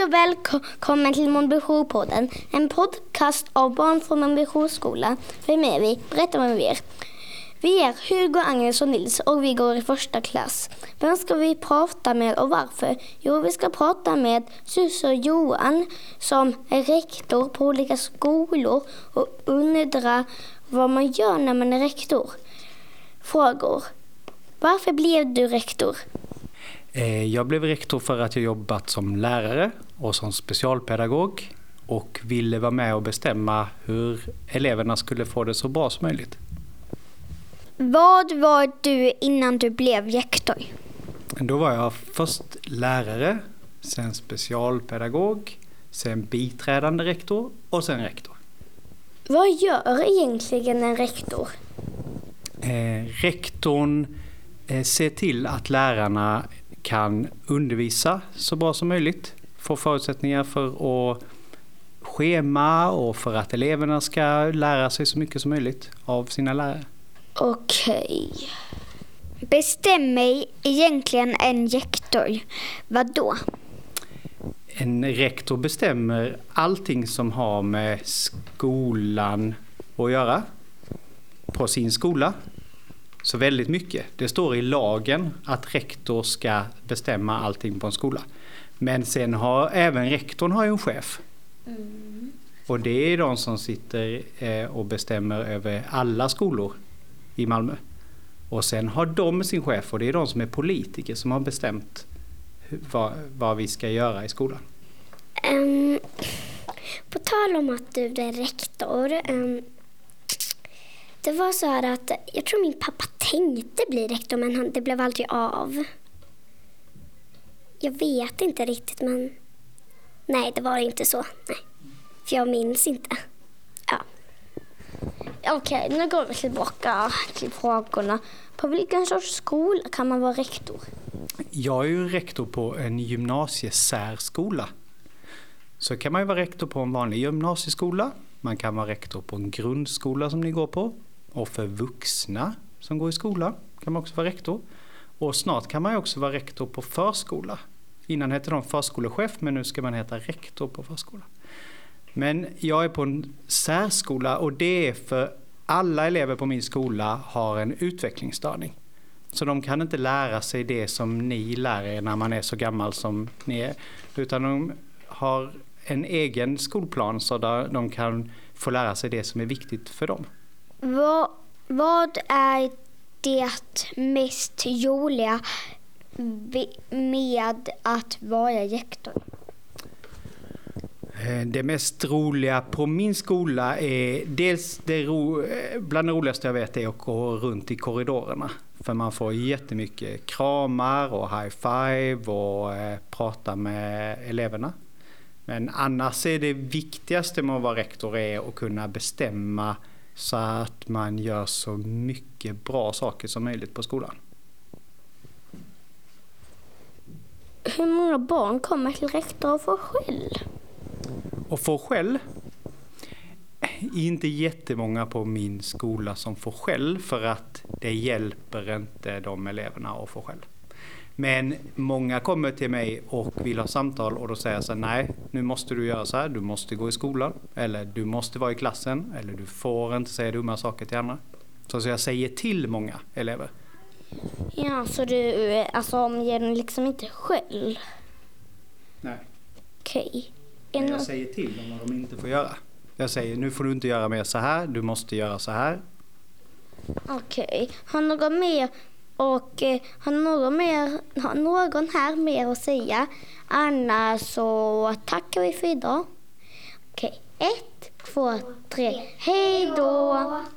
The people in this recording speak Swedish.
Hej och välkommen till Månbyjourpodden, en podcast av barn från Månbyjourskolan. Vem är vi? Berätta vem vi är. Vi är Hugo, Agnes och Nils och vi går i första klass. Vem ska vi prata med och varför? Jo, vi ska prata med syster Johan som är rektor på olika skolor och undrar vad man gör när man är rektor. Frågor. Varför blev du rektor? Eh, jag blev rektor för att jag jobbat som lärare och som specialpedagog och ville vara med och bestämma hur eleverna skulle få det så bra som möjligt. Vad var du innan du blev rektor? Då var jag först lärare, sen specialpedagog, sen biträdande rektor och sen rektor. Vad gör egentligen en rektor? Eh, rektorn eh, ser till att lärarna kan undervisa så bra som möjligt, få förutsättningar för att schema och för att eleverna ska lära sig så mycket som möjligt av sina lärare. Okej. Bestämmer egentligen en rektor vad då? En rektor bestämmer allting som har med skolan att göra på sin skola. Så väldigt mycket. Det står i lagen att rektor ska bestämma allting på en skola. Men sen har även rektorn har ju en chef. Mm. Och det är de som sitter eh, och bestämmer över alla skolor i Malmö. Och sen har de sin chef och det är de som är politiker som har bestämt vad, vad vi ska göra i skolan. Um, på tal om att du är rektor. Um, det var så här att jag tror min pappa tänkte bli rektor men han, det blev aldrig av. Jag vet inte riktigt men nej det var inte så. Nej. För jag minns inte. Ja. Okej, nu går vi tillbaka till frågorna. På vilken sorts skola kan man vara rektor? Jag är ju rektor på en gymnasiesärskola. Så kan man ju vara rektor på en vanlig gymnasieskola. Man kan vara rektor på en grundskola som ni går på. Och för vuxna som går i skola kan man också vara rektor. Och snart kan man ju också vara rektor på förskola. Innan hette de förskolechef men nu ska man heta rektor på förskolan. Men jag är på en särskola och det är för alla elever på min skola har en utvecklingsstörning. Så de kan inte lära sig det som ni lär er när man är så gammal som ni är. Utan de har en egen skolplan så där de kan få lära sig det som är viktigt för dem. Vad, vad är det mest roliga med att vara rektor? Eh, det mest roliga på min skola är dels det ro, eh, bland det roligaste jag vet är att gå runt i korridorerna. För man får jättemycket kramar och high five och eh, prata med eleverna. Men annars är det viktigaste med att vara rektor är att kunna bestämma så att man gör så mycket bra saker som möjligt på skolan. Hur många barn kommer till rektor och får skäll? Och får skäll? Eh, inte jättemånga på min skola som får skäll för att det hjälper inte de eleverna att få skäll. Men många kommer till mig och vill ha samtal och då säger jag så här, nej, nu måste du göra så här, du måste gå i skolan, eller du måste vara i klassen, eller du får inte säga dumma saker till andra. Så, jag säger till många elever. Ja, så du alltså, ger dem liksom inte skäll? Nej. Okej. Okay. Jag säger till dem vad de inte får göra. Jag säger, nu får du inte göra mer så här, du måste göra så här. Okej. Okay. Har något mer och eh, har någon, mer, har någon här mer att säga? Annars så tackar vi för idag. Okej, ett, två, tre. Hej då!